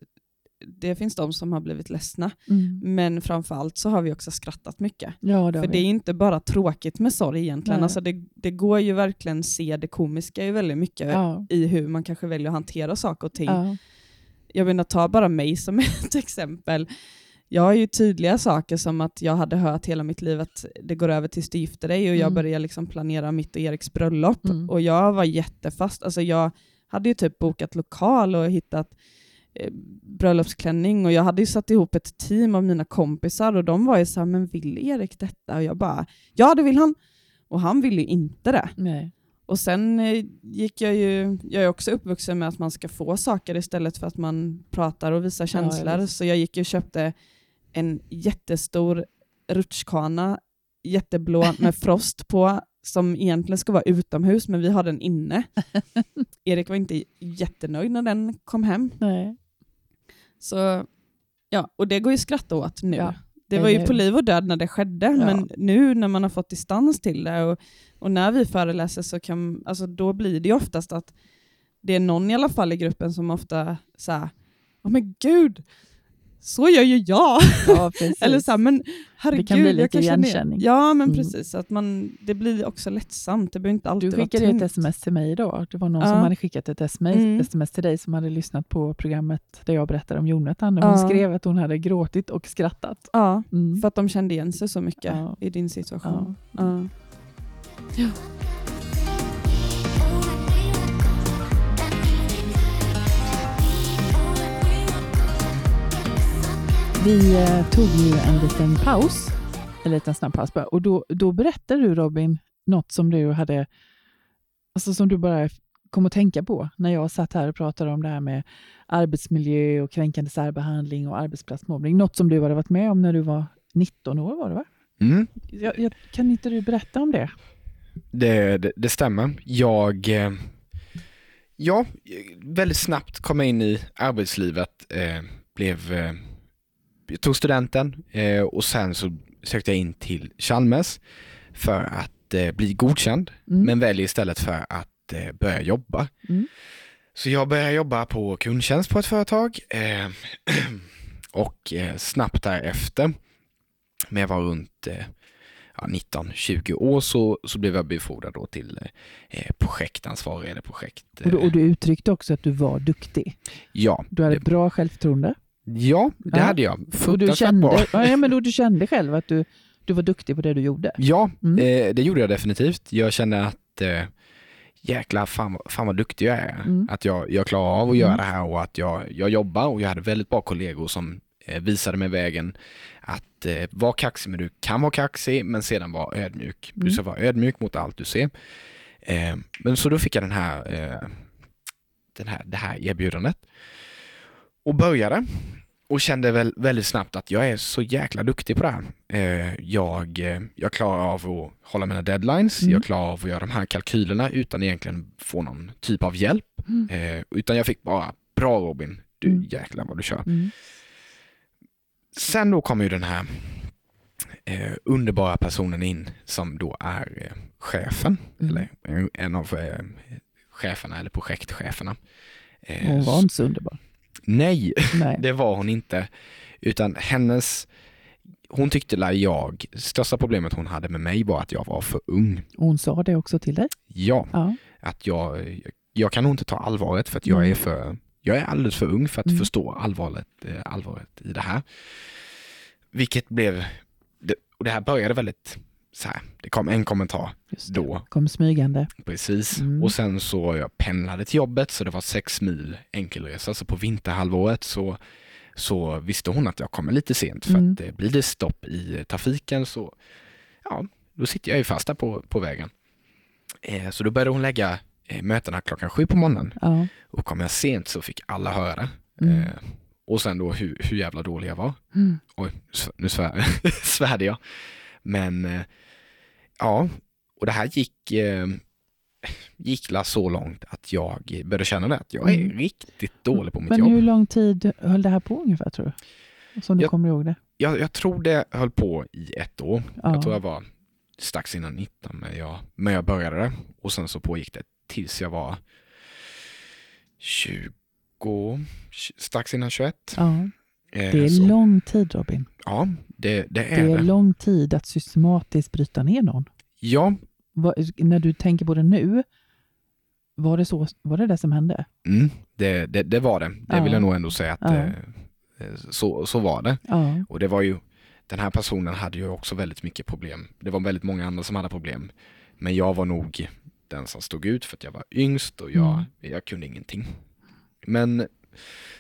det finns de som har blivit ledsna, men framförallt så har vi också skrattat mycket. Ja, det För vi. det är inte bara tråkigt med sorg egentligen, Nej. alltså det, det går ju verkligen se det komiska i väldigt mycket ja. i hur man kanske väljer att hantera saker och ting. Ja. Jag menar, ta bara mig som ett exempel. Jag har ju tydliga saker som att jag hade hört hela mitt liv att det går över till gifta dig och jag Mm. börjar liksom planera mitt och Eriks bröllop. Mm. Och jag var jättefast. Alltså jag hade ju typ bokat lokal och hittat bröllopsklänning och jag hade ju satt ihop ett team av mina kompisar och de var ju så här, men vill Erik detta? Och jag bara, ja det vill han. Och han ville ju inte det. Nej. Och sen eh, gick jag ju, jag är också uppvuxen med att man ska få saker istället för att man pratar och visar Ja, känslor. visst. så jag gick och köpte en jättestor rutschkana, jätteblå med frost på, som egentligen ska vara utomhus, men vi har den inne. Erik var inte jättenöjd när den kom hem. Nej. Så, ja, och det går ju att skratta åt nu. Ja, det var ju på liv och död när det skedde, Ja. men nu när man har fått distans till det och, och när vi föreläser så kan, alltså då blir det ju oftast att det är någon i alla fall i gruppen som ofta säger Åh men gud, så gör ju jag. Ja. Eller så här, men herregud. bli lite kan känna igenkänning. Ja, men Mm. precis. Att man, det blir också lättsamt. Det behöver inte alltid Du vara skickade ju ett sms till mig idag. Det var någon Ja. som hade skickat ett sms, Mm. sms till dig som hade lyssnat på programmet där jag berättade om Jonathan. Och Ja. hon skrev att hon hade gråtit och skrattat. Ja, Mm. för att de kände igen sig så mycket i din situation. Ja. Vi eh, tog ju en liten paus, en liten snabb paus bara, och då, då berättade du Robin något som du hade, alltså som du bara kom att tänka på när jag satt här och pratade om det här med arbetsmiljö och kränkande särbehandling och arbetsplatsmobbning. Något som du hade varit med om när du var 19 år var det va? Mm, Jag, jag, kan inte du berätta om det? det, det, det stämmer. Jag, eh, ja, väldigt snabbt kom jag in i arbetslivet, eh, blev, eh, jag tog studenten eh, och sen så sökte jag in till Chalmers för att eh, bli godkänd, Mm. men väljer istället för att eh, börja jobba. Mm. Så jag började jobba på kundtjänst på ett företag eh, och eh, snabbt därefter, när jag var runt eh, ja, 19-20 år så, så blev jag befordrad då till eh, projektansvarig eller projekt... Och du, och du uttryckte också att du var duktig. Ja. Du hade det, bra självförtroende. Ja, det ja. hade jag. Och du kände, ja, men då du kände själv att du, du var duktig på det du gjorde? Ja, mm. eh, det gjorde jag definitivt. Jag kände att eh, jäklar fan, fan vad duktig jag är. Mm. Att jag, jag klarar av att göra mm. det här och att jag, jag jobbar och jag hade väldigt bra kollegor som eh, visade mig vägen att eh, vara kaxig, men du kan vara kaxig, men sedan vara ödmjuk. Du ska mm. vara ödmjuk mot allt du ser. Eh, men så då fick jag den här, eh, den här, det här erbjudandet och började och kände väl väldigt snabbt att jag är så jäkla duktig på det här. Eh, jag, eh, jag klarar av att hålla mina deadlines, mm. jag klarar av att göra de här kalkylerna utan egentligen få någon typ av hjälp. Mm. Eh, utan jag fick bara, bra Robin, du mm. jäklar vad du kör. Mm. Sen då kommer ju den här eh, underbara personen in som då är eh, chefen, mm. eller en av eh, cheferna eller projektcheferna. Hon var inte så underbar. Nej, Nej, det var hon inte. Utan hennes, hon tyckte att jag, största problemet hon hade med mig var att jag var för ung. hon sa det också till dig? Ja, ja. att jag, jag kan nog inte ta allvaret för att jag mm. är för, jag är alldeles för ung för att mm. förstå allvaret, eh, allvaret i det här. Vilket blev, och det här började väldigt så här, det kom en kommentar då. Kom smygande. Precis. Mm. Och sen så jag pendlade till jobbet så det var sex mil enkelresa. Så på vinterhalvåret så, så visste hon att jag kommer lite sent för mm. att eh, blir det stopp i trafiken så ja, då sitter jag ju fast där på, på vägen. Eh, så då började hon lägga eh, mötena klockan sju på morgonen. Ja. Och kom jag sent så fick alla höra. Mm. Eh, och sen då hur, hur jävla dålig jag var. Mm. Oj, nu svär, svärde jag. Men eh, ja, och det här gick, eh, gick så långt att jag började känna det, att jag är mm. riktigt dålig på mitt Men jobb. Men hur lång tid höll det här på ungefär tror du? Som du jag, kommer ihåg det? Jag, jag, tror det höll på i ett år. Ja. Jag tror jag var strax innan 19 när jag, när jag började det. Och sen så pågick det tills jag var 20, strax innan 21. Ja. Eh, det är så. lång tid Robin. Ja, det, det är det. är det. lång tid att systematiskt bryta ner någon. Ja. Var, när du tänker på det nu, var det, så, var det det som hände? Mm, det, det, det var det. Det ja. vill jag nog ändå säga att ja. eh, så, så var det. Ja. Och det var ju, den här personen hade ju också väldigt mycket problem. Det var väldigt många andra som hade problem. Men jag var nog den som stod ut för att jag var yngst och jag, mm. jag kunde ingenting. Men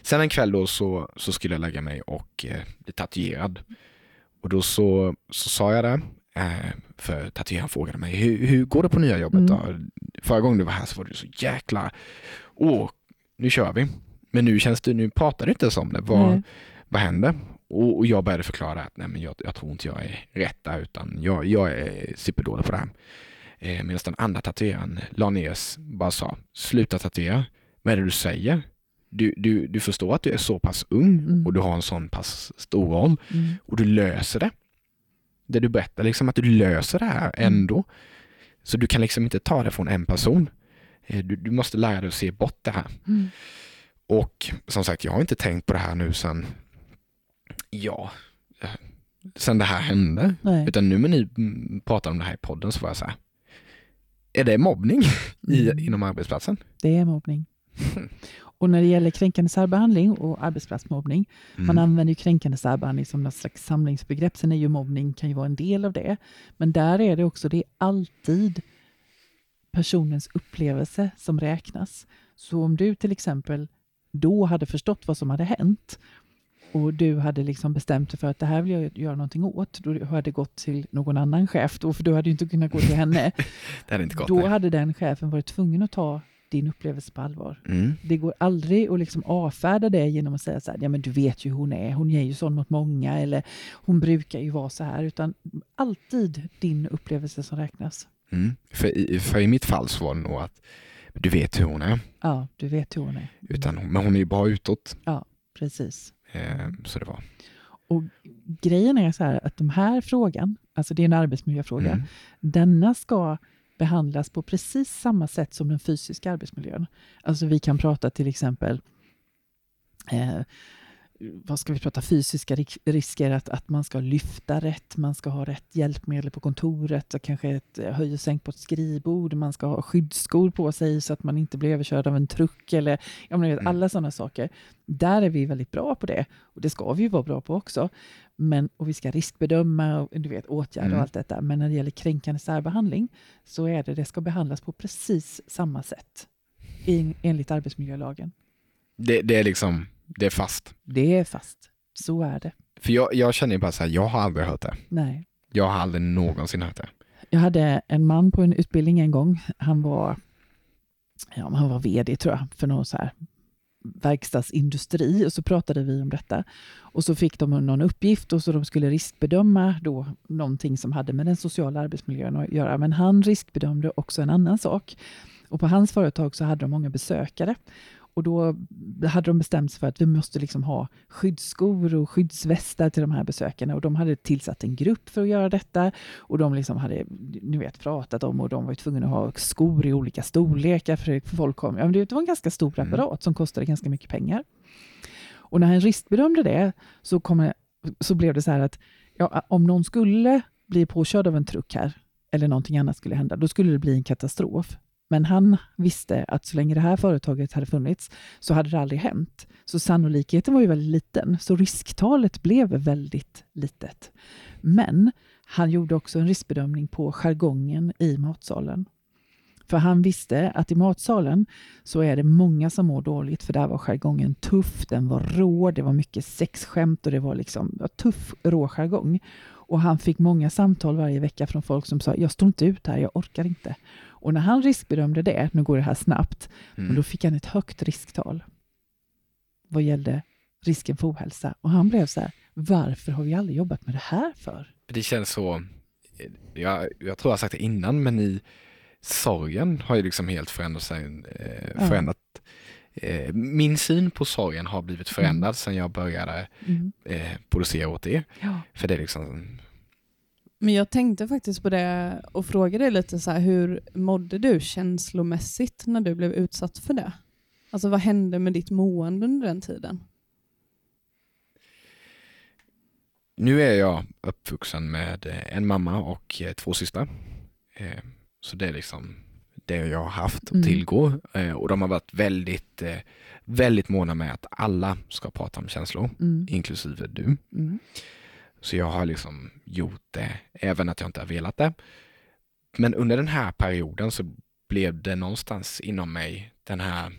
sen en kväll då så, så skulle jag lägga mig och eh, bli tatuerad. Och då så, så sa jag det, för tatueraren frågade mig, hur, hur går det på nya jobbet då? Mm. Förra gången du var här så var du så jäkla, åh, nu kör vi. Men nu känns det, nu pratar du inte ens om det. Vad, vad händer? Och, och, jag började förklara att nej, men jag, jag tror inte jag är rätt där, utan jag, jag är superdålig på det här. Eh, Medan den andra tatueraren la ner bara sa, sluta tatuera. Vad är det du säger? Du, du, du förstår att du är så pass ung mm. och du har en sån pass stor roll mm. och du löser det. Det du berättar, liksom att du löser det här mm. ändå. Mm. Så du kan liksom inte ta det från en person. Eh, du, du måste lära dig att se bort det här. Mm. Och som sagt, jag har inte tänkt på det här nu sen, ja, sen det här hände. Nej. Utan nu när ni pratar om det här i podden så var jag här, är det mobbning i, mm. inom arbetsplatsen? Det är mobbning. Och när det gäller kränkande särbehandling och arbetsplatsmobbning, mm. man använder ju kränkande särbehandling som något slags samlingsbegrepp. Sen är ju mobbning kan ju vara en del av det. Men där är det också, det är alltid personens upplevelse som räknas. Så om du till exempel då hade förstått vad som hade hänt och du hade liksom bestämt dig för att det här vill jag göra någonting åt, då hade gått till någon annan chef, då, för du hade inte kunnat gå till henne. det hade inte gått, då nej. hade den chefen varit tvungen att ta din upplevelse på allvar. Mm. Det går aldrig att liksom avfärda det genom att säga så här, ja men du vet ju hur hon är, hon är ju sån mot många, eller hon brukar ju vara så här, utan alltid din upplevelse som räknas. Mm. För, i, för i mitt fall så var det nog att du vet hur hon är. Ja, du vet hur hon är. Utan, men hon är ju bra utåt. Ja, precis. Eh, så det var. Och grejen är så här att de här frågan, alltså det är en arbetsmiljöfråga, mm. denna ska behandlas på precis samma sätt som den fysiska arbetsmiljön. Alltså vi kan prata till exempel eh, vad ska vi prata, fysiska risker, att, att man ska lyfta rätt, man ska ha rätt hjälpmedel på kontoret, kanske ett eh, höj och sänk på ett skrivbord, man ska ha skyddsskor på sig så att man inte blir överkörd av en truck, eller jag menar, mm. alla sådana saker. Där är vi väldigt bra på det, och det ska vi ju vara bra på också. Men, och vi ska riskbedöma och du vet, åtgärder mm. och allt detta. Men när det gäller kränkande särbehandling så är det, det ska behandlas på precis samma sätt i, enligt arbetsmiljölagen. Det, det är liksom det är fast. Det är fast. Så är det. För jag, jag känner bara så här, jag har aldrig hört det. Nej. Jag har aldrig någonsin hört det. Jag hade en man på en utbildning en gång. Han var, ja, han var vd tror jag, för någon så här verkstadsindustri och så pratade vi om detta. Och så fick de någon uppgift och så de skulle riskbedöma då någonting som hade med den sociala arbetsmiljön att göra. Men han riskbedömde också en annan sak. Och på hans företag så hade de många besökare. Och då hade de bestämt sig för att vi måste liksom ha skyddsskor och skyddsvästar till de här besökarna. Och de hade tillsatt en grupp för att göra detta. Och de liksom hade ni vet, pratat om och de var tvungna att ha skor i olika storlekar. För folk kom. Ja, det var en ganska stor mm. apparat som kostade ganska mycket pengar. Och när han riskbedömde det så, kom, så blev det så här att ja, om någon skulle bli påkörd av en truck här, eller någonting annat skulle hända, då skulle det bli en katastrof. Men han visste att så länge det här företaget hade funnits så hade det aldrig hänt. Så sannolikheten var ju väldigt liten, så risktalet blev väldigt litet. Men han gjorde också en riskbedömning på jargongen i matsalen. För han visste att i matsalen så är det många som mår dåligt, för där var jargongen tuff, den var rå, det var mycket sexskämt och det var liksom ja, tuff, rå jargong. Och han fick många samtal varje vecka från folk som sa, jag står inte ut här, jag orkar inte. Och när han riskbedömde det, nu går det här snabbt, mm. men då fick han ett högt risktal vad gällde risken för ohälsa. Och han blev så här, varför har vi aldrig jobbat med det här för? Det känns så, jag, jag tror jag har sagt det innan, men i sorgen har ju liksom helt förändrat sig, eh, förändrat eh, min syn på sorgen har blivit förändrad mm. sedan jag började mm. eh, producera åt er. Ja. För det är liksom men jag tänkte faktiskt på det och frågade dig lite så här, hur mådde du känslomässigt när du blev utsatt för det? Alltså vad hände med ditt mående under den tiden? Nu är jag uppvuxen med en mamma och eh, två systrar. Eh, så det är liksom det jag har haft att mm. tillgå. Eh, och de har varit väldigt, väldigt måna med att alla ska prata om känslor, mm. inklusive du. Mm. Så jag har liksom gjort det, även att jag inte har velat det. Men under den här perioden så blev det någonstans inom mig den här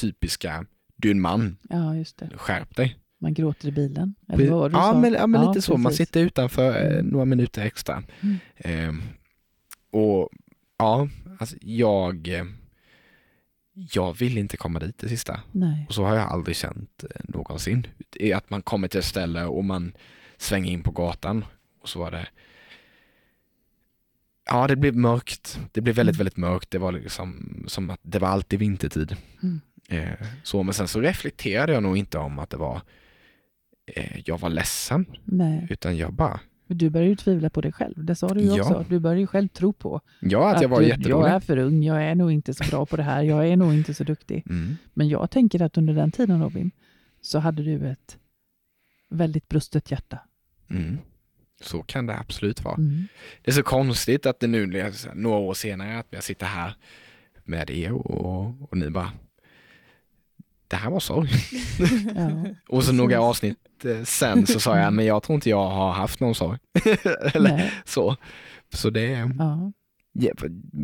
typiska, du är en man, ja, just det. skärp dig. Man gråter i bilen? Eller vad ja, men, ja, men ja, lite precis. så. Man sitter utanför eh, mm. några minuter extra. Mm. Eh, och ja, alltså jag, jag vill inte komma dit det sista. Nej. Och så har jag aldrig känt eh, någonsin. Att man kommer till ett ställe och man svänga in på gatan och så var det Ja, det blev mörkt. Det blev väldigt, mm. väldigt mörkt. Det var liksom som att det var alltid vintertid. Mm. Eh, så, men sen så reflekterade jag nog inte om att det var eh, jag var ledsen. Nej. Utan jag bara du började ju tvivla på dig själv. Det sa du ju ja. också. Du började ju själv tro på ja, att, jag var jättedålig. Jag är för ung, jag är nog inte så bra på det här, jag är nog inte så duktig. Mm. Men jag tänker att under den tiden Robin, så hade du ett väldigt brustet hjärta. Mm. Så kan det absolut vara. Mm. Det är så konstigt att det nu några år senare att jag sitter här med er och, och ni bara det här var sorg. ja, och så några avsnitt eh, sen så sa jag, men jag tror inte jag har haft någon sorg. Eller så. Så det är ja. Ja,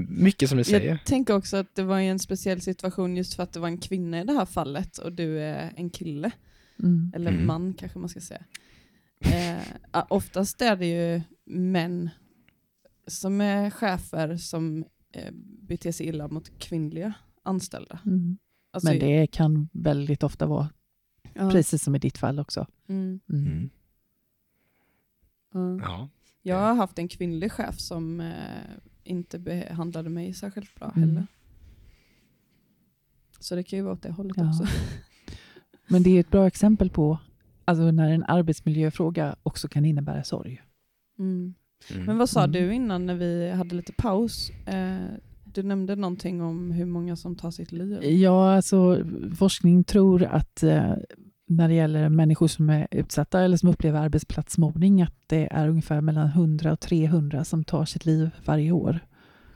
mycket som du säger. Jag tänker också att det var en speciell situation just för att det var en kvinna i det här fallet och du är en kille. Mm. Eller mm. man kanske man ska säga. Eh, oftast är det ju män som är chefer som eh, beter sig illa mot kvinnliga anställda. Mm. Alltså, Men det kan väldigt ofta vara ja. precis som i ditt fall också. Mm. Mm. mm. Ja. Jag har haft en kvinnlig chef som eh, inte behandlade mig särskilt bra mm. heller. Så det kan ju vara åt det hållet ja. också. Men det är ett bra exempel på alltså när en arbetsmiljöfråga också kan innebära sorg. Mm. Mm. Men vad sa mm. du innan när vi hade lite paus? Eh, du nämnde någonting om hur många som tar sitt liv. Ja, alltså forskning tror att eh, när det gäller människor som är utsatta eller som upplever arbetsplatsmobbning att det är ungefär mellan 100 och 300 som tar sitt liv varje år.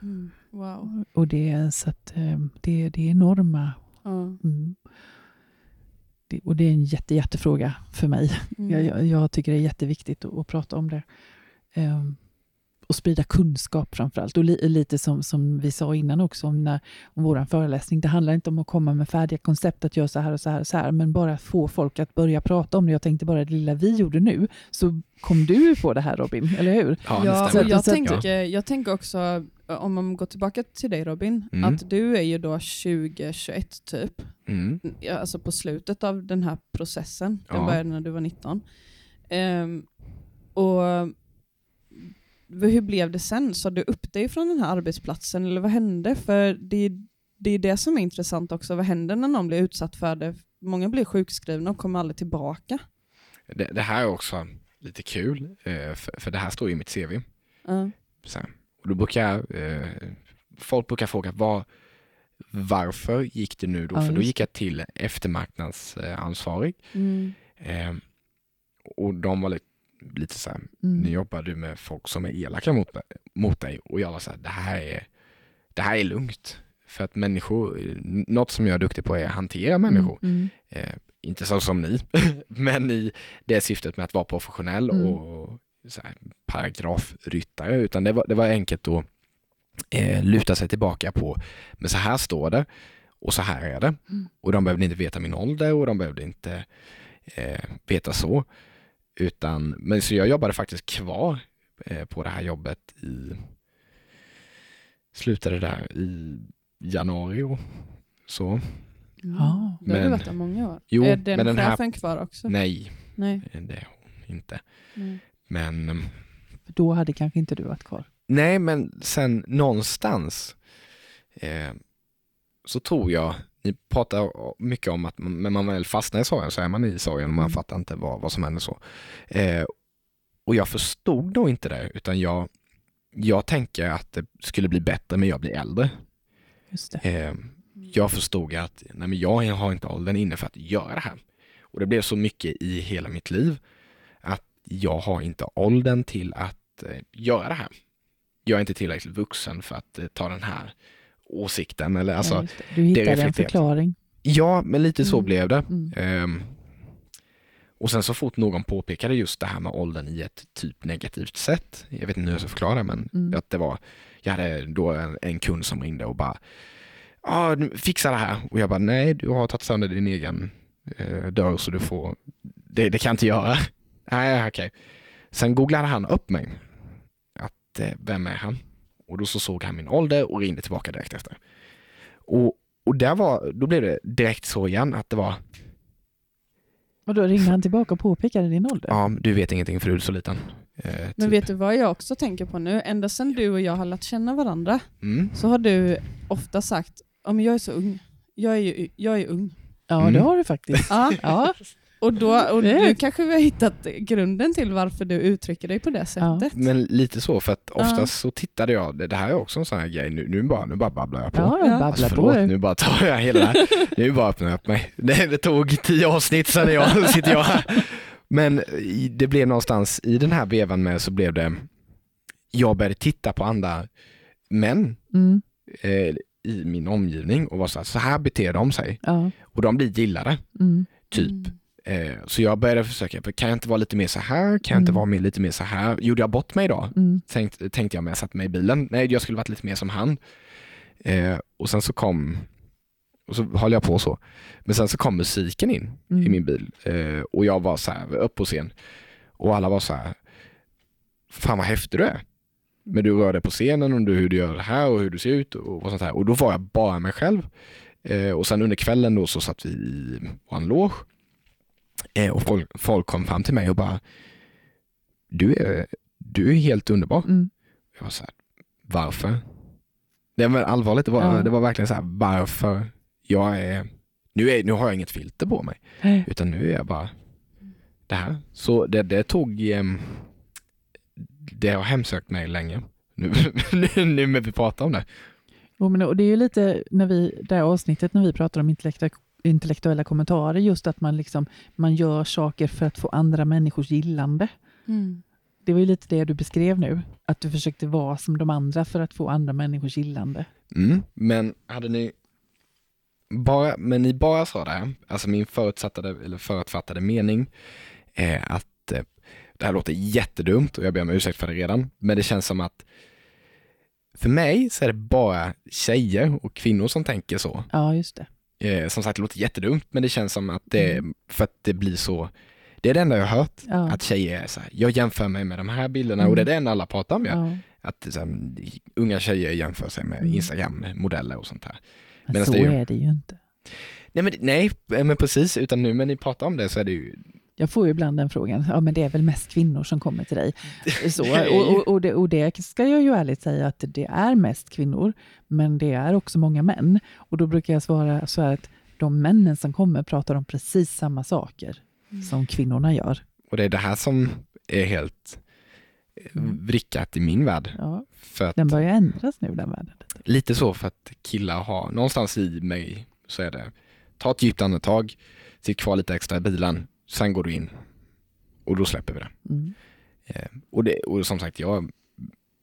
Mm. Wow. Och det, så att, eh, det, det är enorma... Mm. Och det är en jätte, jättefråga för mig. Mm. Jag, jag, jag tycker det är jätteviktigt att, att prata om det. Um, och sprida kunskap framför allt. Och li, lite som, som vi sa innan också om, när, om vår föreläsning. Det handlar inte om att komma med färdiga koncept att göra så här och så här och så här, men bara få folk att börja prata om det. Jag tänkte bara det lilla vi gjorde nu, så kom du på det här Robin, eller hur? Ja, Ja, stämmer. jag, Så att- tänker, jag tänker också, om man går tillbaka till dig Robin, Mm. att du är ju då 2021 typ, Mm. alltså på slutet av den här processen. Den Ja. började när du var 19. Ehm, och hur blev det sen? Sa du upp dig från den här arbetsplatsen eller vad hände? För det, det är det som är intressant också. Vad händer när någon blir utsatt för det? Många blir sjukskrivna och kommer aldrig tillbaka. Det, det här är också lite kul, eh, för, för det här står ju i mitt CV. Ja. Så. Och då brukar eh, folk brukar fråga vad, varför gick det nu då? Ja, för då gick jag till eftermarknadsansvarig. Mm. Eh, och de var lite, lite så här, Mm. nu jobbar du med folk som är elaka mot, mot dig. Och jag var så här, det här är, det här är lugnt. För att människor, något som jag är duktig på är att hantera människor. Mm. Eh, inte så som ni, men i det syftet med att vara professionell Mm. och så här, paragrafryttare, utan det var, det var enkelt att eh, luta sig tillbaka på, men så här står det och så här är det. Mm. Och de behövde inte veta min ålder och de behövde inte eh, veta så. Utan, men så jag jobbade faktiskt kvar eh, på det här jobbet i, slutade där i januari och så. Mm. Men- Ja. Det har du varit där många år. Jo, är den men den här- chefen kvar också? Nej, Nej. det är hon inte. Nej. Men För då hade kanske inte du varit kvar. Nej, men sen någonstans eh, så tror jag, ni pratar mycket om att man- när man väl fastnar i sorgen så är man i sorgen och man Mm. fattar inte vad, vad som händer så. Eh, och jag förstod nog inte det, utan jag, jag tänker att det skulle bli bättre men jag blir äldre. Just. Eh, jag förstod att nej, men jag har inte åldern inne för att göra det här. Och det blev så mycket i hela mitt liv jag har inte åldern till att eh, göra det här. Jag är inte tillräckligt vuxen för att eh, ta den här åsikten. Eller, alltså, Ja, det. Du hittade en reflekterat. förklaring. ja, men lite så Mm. blev det. Mm. Ehm, och sen så fort någon påpekade just det här med åldern i ett typ negativt sätt, jag vet inte hur jag ska förklara det, men Mm. att det var, jag hade då en, en kund som ringde och bara, ah, fixa det här. Och jag bara, nej, du har tagit sönder din egen eh, dörr så du får, det, det kan jag inte göra. Nej, okej. Sen googlade han upp mig, att eh, vem är han? Och då så såg han min ålder och ringde tillbaka direkt efter. Och, och där var, då blev det direkt så igen att det var, Och då ringde han tillbaka och påpekade din ålder. Ja, du vet ingenting för du är så liten. Eh, Men typ. vet du vad jag också tänker på nu? Ända sedan du och jag har lärt känna varandra Mm. så har du ofta sagt ja, men jag är så ung. Jag är, ju, jag är ung. Ja, Mm. det har du faktiskt. Ja, Ja, och då, och nu kanske vi har hittat grunden till varför du uttrycker dig på det Ja. sättet. Men lite så, för att oftast Ja. så tittade jag, det, här är också en sån här grej, nu, nu, bara, nu bara babblar jag på. ja, Ja. babbla Alltså, på. förlåt, du. nu bara tar jag hela. Nu bara öppnar jag upp mig. Det, det tog tio avsnitt sen jag sitter jag här. Men det blev någonstans i den här vevan med så blev det, jag började titta på andra män Mm. eh, i min omgivning och var så här, så här beter de sig. Ja. Och de blir gillade, Mm. typ. Mm. Eh, så jag började försöka, kan jag inte vara lite mer så här? Kan jag inte Mm. vara mer, lite mer så här? Gjorde jag bort mig då? Mm. Tänkte, tänkte jag när jag satte mig i bilen. Nej, jag skulle varit lite mer som han. Eh, och sen så kom, och så höll jag på så. Men sen så kom musiken in i Mm. min bil eh, och jag var så här, upp på scen. Och alla var så här, fan vad häftig du är. Men du rör dig på scenen och du, hur du gör det här och hur du ser ut och, och sånt här. Och då var jag bara mig själv. Eh, och sen under kvällen då så satt vi i vår loge. Eh, och folk, folk kom fram till mig och bara, du är, du är helt underbar. Mm. Jag var så här, varför? Nej men allvarligt, det var, Ja. det var verkligen så här, varför? Jag är, nu, är, nu har jag inget filter på mig, Nej. utan nu är jag bara det här. Så det, det tog, ehm, det har hemsökt mig länge. Nu, nu, nu när vi pratar om det. Jo, men, och det är ju lite när vi, det här avsnittet när vi pratar om intellektuella, intellektuella kommentarer, just att man, liksom, man gör saker för att få andra människors gillande. Mm. Det var ju lite det du beskrev nu, att du försökte vara som de andra för att få andra människors gillande. Mm. Men hade ni bara, men ni bara sa det här, alltså min förutsattade, eller förutfattade mening är att eh, det här låter jättedumt och jag ber om ursäkt för det redan, men det känns som att för mig så är det bara tjejer och kvinnor som tänker så. Ja, just det. Eh, som sagt, det låter jättedumt, men det känns som att det, mm. för att det blir så, det är det enda jag har hört, ja. att tjejer är så här, jag jämför mig med de här bilderna mm. och det är det enda alla pratar om. Ja. Att här, unga tjejer jämför sig med mm. Instagram-modeller och sånt här. Men så det är, ju, är det ju inte. Nej men, nej, men precis, utan nu när ni pratar om det så är det ju jag får ju ibland den frågan, ja men det är väl mest kvinnor som kommer till dig. Så, och, och, och, det, och det ska jag ju ärligt säga att det är mest kvinnor, men det är också många män. Och då brukar jag svara så här att de männen som kommer pratar om precis samma saker mm. som kvinnorna gör. Och det är det här som är helt mm. vrickat i min värld. Ja, för att, den börjar ändras nu den världen. Lite så för att killar har, någonstans i mig så är det, ta ett djupt andetag, sitt kvar lite extra i bilen, sen går du in och då släpper vi det. Mm. Eh, och, det och som sagt, jag,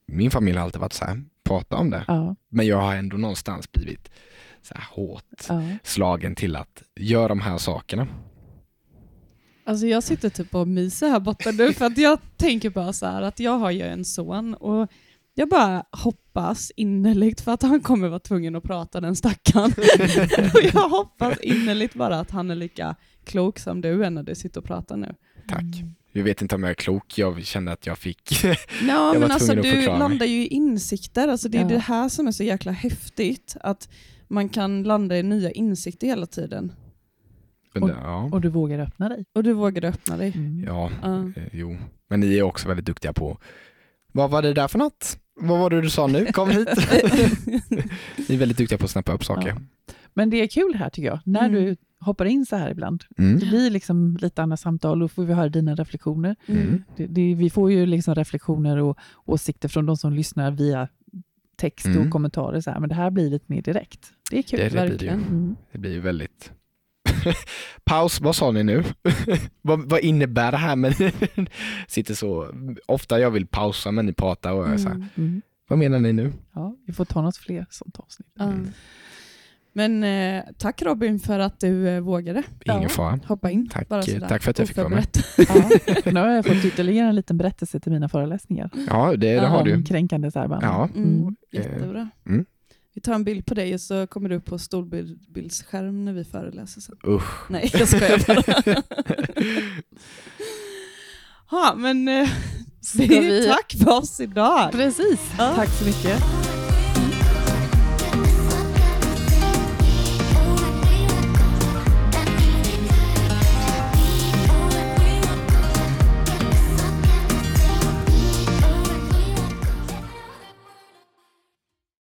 min familj har alltid varit så här, prata om det. Ja. Men jag har ändå någonstans blivit så här hårt ja. slagen till att göra de här sakerna. Alltså jag sitter typ och myser här borta nu för att jag tänker bara så här att jag har ju en son och jag bara hoppas innerligt för att han kommer vara tvungen att prata den stackaren. och jag hoppas innerligt bara att han är lika klok som du är när du sitter och pratar nu. Tack. Jag vet inte om jag är klok, jag kände att jag fick... no, jag men alltså du landar ju i insikter, alltså det är ja. det här som är så jäkla häftigt, att man kan landa i nya insikter hela tiden. Och, ja. och du vågar öppna dig. Och du vågar öppna dig. Mm. Ja, uh. eh, jo. Men ni är också väldigt duktiga på, vad var det där för något? Vad var det du sa nu? Kom hit. ni är väldigt duktiga på att snappa upp saker. Ja. Men det är kul här tycker jag, när mm. du hoppar in så här ibland. Mm. Det blir liksom lite andra samtal och får vi höra dina reflektioner. Mm. Det, det, vi får ju liksom reflektioner och åsikter från de som lyssnar via text och mm. kommentarer, så här, men det här blir lite mer direkt. Det är kul, det, det verkligen. Blir det, mm. det blir väldigt Paus, vad sa ni nu? vad, vad, innebär det här? Men sitter så, ofta jag vill pausa men ni pratar och jag är så här, mm. mm. vad menar ni nu? Ja, vi får ta något fler sånt avsnitt. Mm. Men eh, tack Robin för att du eh, vågade. Ingen ja. fara. Hoppa in. Tack, tack för att jag fick vara med. ja, nu har jag fått ytterligare en liten berättelse till mina föreläsningar. Ja, det, det har du. Kränkande särbehandling. Ja. Mm, mm. jättebra. Mm. Vi tar en bild på dig och så kommer du upp på storbildsskärm när vi föreläser sen. Usch. Nej, jag skojar bara. ja, men eh, vi... tack för oss idag. Precis, ja. tack så mycket.